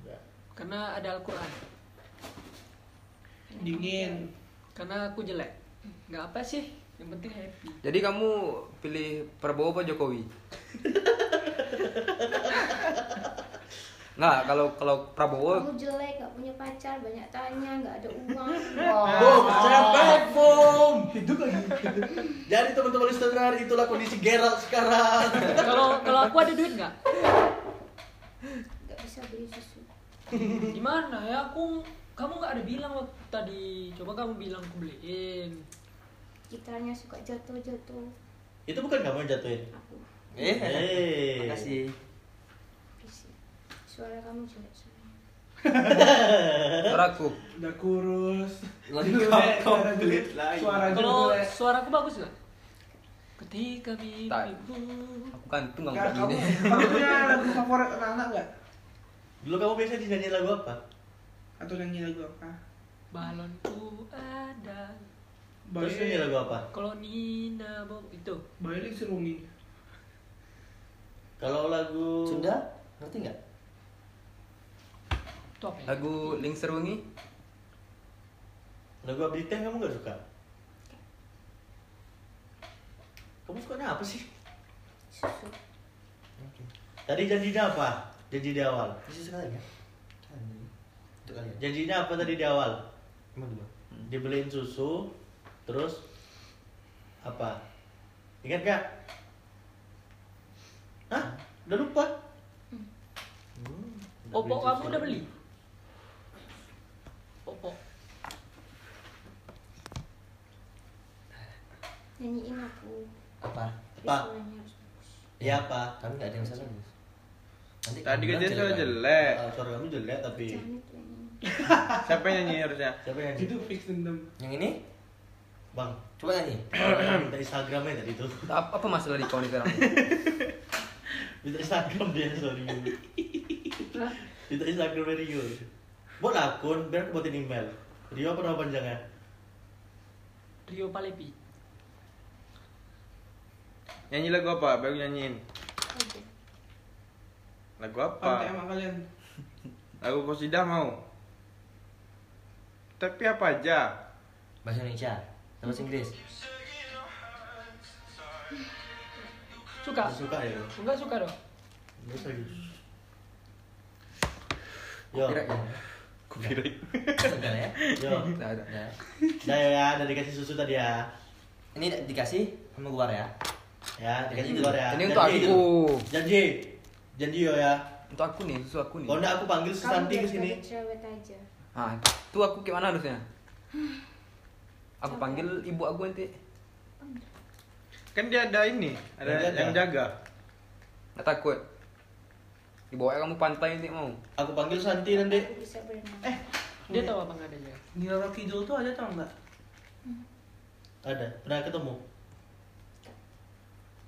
Enggak. Karena ada Al-Quran. Dingin. Karena aku jelek. Nggak apa sih. Yang penting happy. Jadi kamu pilih Prabowo apa Jokowi? Nggak, kalau kalau Prabowo Kamu jelek, gak punya pacar, banyak tanya, gak ada uang. Boom, cepet boom. Hidup lagi. Jadi teman-teman listener, itulah kondisi Gerald sekarang. Kalau kalau aku ada duit nggak? Gak bisa beli susu. Gimana ya aku kamu nggak ada bilang waktu tadi. Coba kamu bilang aku beliin. Gitarnya suka jatuh-jatuh. Itu bukan kamu yang jatuhin. Aku eh Eh. makasih. Suara kamu jelek suaraku Udah kurus. Lagi Jelek, komplit lagi. Suara Kalau suaraku bagus nggak? Ketika Tak. mimpimu aku kayak kamu, gini kamu punya lagu favorit anak-anak nggak? Dulu kamu biasa dinyanyi lagu apa? Atau nyanyi lagu apa? balonku ada. Terus nyanyi lagu apa? Kalau Nina Bob itu Balik serungi. Kalau lagu Sunda ngerti nggak itu ya? lagu Ling Serwengi Lagu Abdi Teh kamu gak suka? Kamu sukanya apa sih? Susu. Tadi janjinya apa? Janji di awal. Isi sekali ya untuk kalian Janjinya apa tadi di awal? emang dulu Dibeliin susu, terus apa? Ingat gak? Hah? Udah lupa? Hmm, Oppo beliin kamu udah beli? Oppo. Nyanyiin aku. apa Apa? Ya apa? kami nggak ada yang salah nanti Tadi kan dia suara jelek. Ah, suara kamu jelek tapi nyanyi. Siapa yang nyanyi harusnya? siapa yang Itu fix dendam. yang ini Bang, coba nyanyi minta Instagramnya tadi tuh. apa, apa masalah di kawan sekarang Minta Instagram dia sorry. Minta Instagram Rio. Buat akun biar aku buatin email. Rio apa nama panjangnya? Rio Palepi. Nyanyi lagu apa? Baru nyanyiin. Lagu Apa tema kalian? Lagu Kosidah mau. Tapi apa aja? bahasa Indonesia bahasa Inggris Suka? Suka ya. Enggak suka dong. Terus. Yo. Copyright ya. Enggak ya? Yo. Ya, ya, udah dikasih susu tadi ya. Ini dikasih sama gua ya. Ya, dikasih keluar ya. Ini untuk aku. Janji. Janji yo ya. Untuk aku nih, susu aku nih. Kalau enggak aku panggil Susanti ke sini. Ah, tuh aku gimana harusnya? Aku panggil ibu aku nanti. Kan dia ada ini, ada Yang jaga. yang jaga. Nggak takut. Dibawa kamu pantai nanti mau. Aku panggil Santi nanti. Eh, Dia tahu apa nggak adanya. Roro Kidul tuh ada tau nggak? Ada. Pernah ketemu?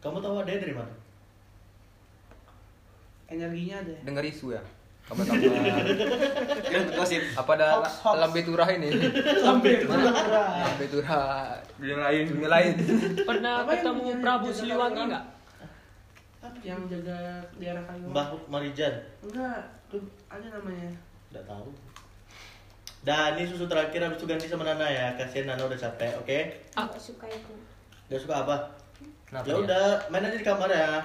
Kamu tahu ada dari mana? Energinya ada. ya? Dengar isu ya. Kabar-kabar. Kan gosip. Apa ada Hoax, hoax. lambe turah ini? Sampai lambe turah Dunia lain. dunia lain. Pernah Apa yang ketemu punya Prabu jaga Siliwangi nggak? yang jaga daerah kayu. Mbah Marijan. Enggak, tuh ada namanya. Enggak tahu. Dan ini susu terakhir habis itu ganti sama Nana ya. Kasihan Nana udah capek, oke? Aku suka itu. Udah suka apa? Kenapa ya udah, main aja di kamar ya.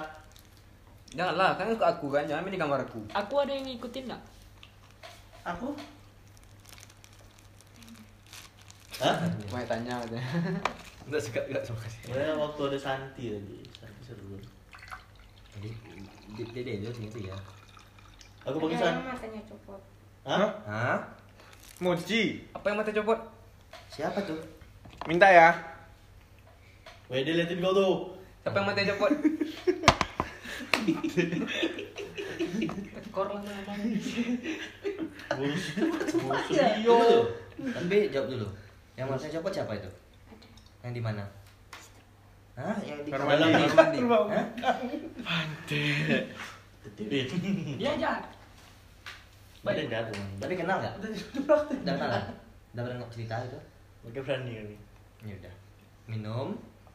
Janganlah, kan ke aku kan, jangan main di kamar aku. Aku ada yang ngikutin nggak? Aku Hah? Mau tanya katanya. Enggak suka enggak suka sih. Ya waktu ada Santi tadi. Santi seru. Jadi dia dia dia itu ya. Aku panggil Ada San. yang matanya copot. Hah? Hah? Mochi, Apa yang mata copot? Siapa tuh? minta ya. Weh, dia liatin kau tuh. Siapa yang mata copot? Tekor lah namanya. Bus. Bus. Iyo. Tapi jawab dulu. Yang masnya copot siapa itu? Ada. Yang di mana? Hah? Yang di Kamar mandi. Kamar mandi. Hah? Titipin. Dia aja. Badan jatuh. Tapi kenal nggak? udah kenal? Udah pernah cerita itu? Oke berani kami. Ya udah. Minum.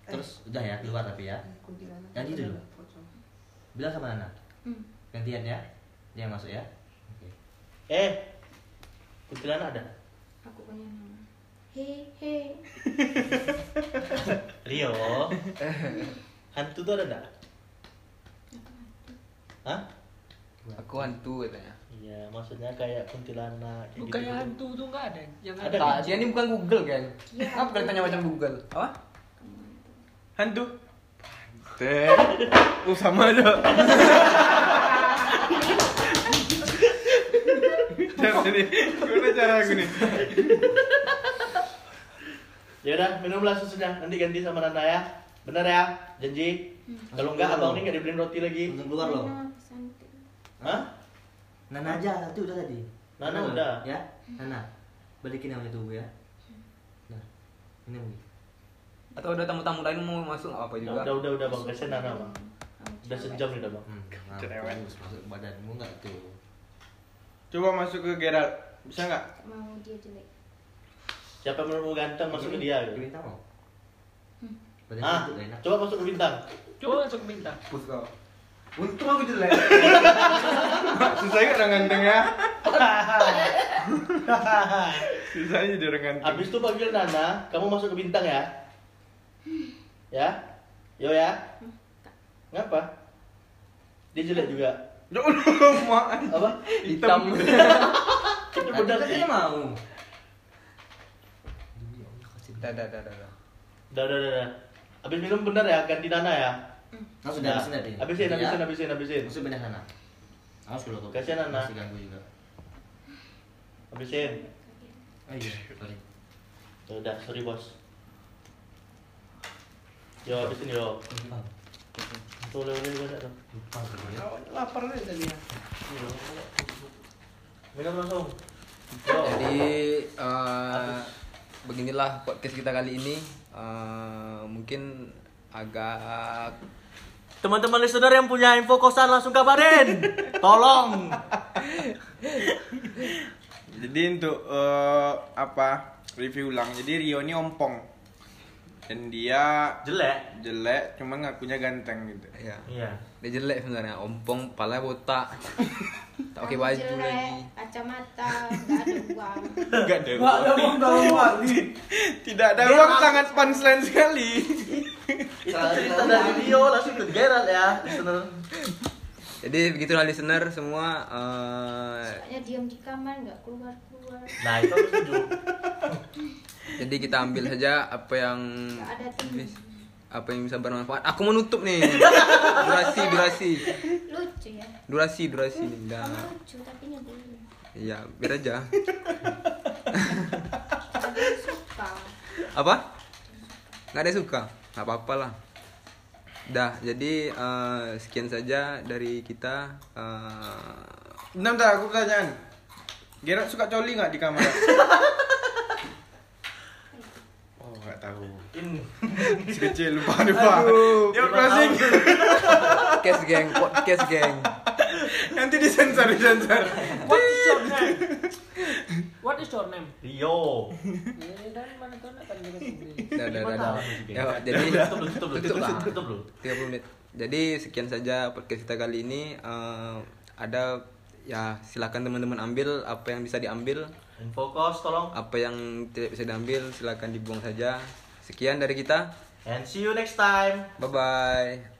Terus udah ya keluar tapi ya. Ganti dulu. Bilang sama Nana. Hmm. Gantian ya. Dia yang masuk ya. Oke. Eh, kuntilanak ada? Aku punya nama. He he. Rio. Hantu tuh ada enggak? Hah? Aku hantu katanya. Iya, maksudnya kayak kuntilanak kayak Bukannya gitu. hantu tuh nggak ada. Yang Ada. ada. Tak, dia ini bukan Google kan? Iya. Apa kalian tanya macam Google? Apa? Hantu. Teh. Oh sama aja. Jadi, gimana cara aku nih? Ya udah, minumlah susunya. Nanti ganti sama Nana ya. Bener ya? Janji. Kalau enggak abang ini enggak dibeliin roti lagi. Langsung keluar loh. Hah? Nana aja, itu udah tadi. Nana udah. Ya, Nana. Balikin yang itu ya. Nah, ini Bu. Atau ada tamu-tamu lain mau masuk nggak apa Nah, juga? udah udah udah bang, kasihan Nana bang. Udah sejam nih udah bang. Hmm, Cerewet. bagus, masuk ke badanmu enggak tuh? Coba masuk ke Gerald. Bisa nggak? Mau dia jelek. Siapa yang menurutmu ganteng masuk ke dia? Ke bintang mau? Hmm. Ah, coba masuk ke bintang. Coba masuk ke bintang. Pus kau. Untung aku jelek. Susah kan orang ganteng ya? Susahnya jadi orang ganteng. Abis itu panggil Nana, kamu masuk ke bintang ya. Ya? Yo ya? Ngapa? Dia jelek juga. Apa? Hitam. Itu benar sih. mau. Dah, dah, dah, dah. dah. Udah, udah, udah, udah. Abis minum bener ya, ganti Nana ya. Langsung Udah. habisin tadi. Habisin, Ya. habisin, habisin, habisin. Langsung pindah sana. Awas dulu tuh. Kasihan, Nana. Masih ganggu juga. Habisin. Ayo, sorry. Ya udah, sorry bos. Yo, yo. Tuh, tuh. lupa gue ya. Oh, lapar deh tadi ya. Minum langsung. Yo. Jadi eh, beginilah podcast kita kali ini. Eh, mungkin agak Teman-teman listener yang punya info kosan langsung kabarin. Tolong. Jadi untuk eh, apa review ulang. Jadi Rio ini ompong dan dia Jelek. jelek, cuma ngakunya ganteng gitu. ya Iya. dia jelek sebenarnya ompong pala botak tak pakai baju jelek, lagi Kacamata, nggak ada uang. Enggak ada. Gak ada uang. Tidak ada uang sangat punchline sekali. Itu cerita dari Rio langsung ke Gerald ya, listener. Jadi begitulah listener semua eh, Soalnya diam di kamar nggak keluar keluar. Nah, itu aku setuju. jadi kita ambil saja apa yang apa yang bisa bermanfaat. Aku menutup nih. Durasi, durasi. Lucu ya. Durasi, durasi. Dah. Kamu lucu tapi nyebelin. Iya, biar aja. Suka. Apa? Nggak ada yang suka? Nggak apa-apa lah. Dah, jadi eh, sekian saja dari kita. eh, Bentar, bentar, aku pertanyaan. Gerard suka coli nggak di kamar? tahu. In. Si kecil lupa lupa. Aduh, Yuk closing. podcast geng, podcast geng. Nanti disensor, disensor. What is your name? What is your name? Rio. Ya, dan mana tahu nak panggil sendiri. Dah, dah, dah? Ya, jadi tutup dulu, tutup dulu, tutup tutup dulu. 30 menit. Jadi sekian saja podcast kita kali ini. Eh, ada ya silakan teman-teman ambil apa yang bisa diambil, Info kos tolong. apa yang tidak bisa diambil silakan dibuang saja. Sekian dari kita. And see you next time. Bye bye.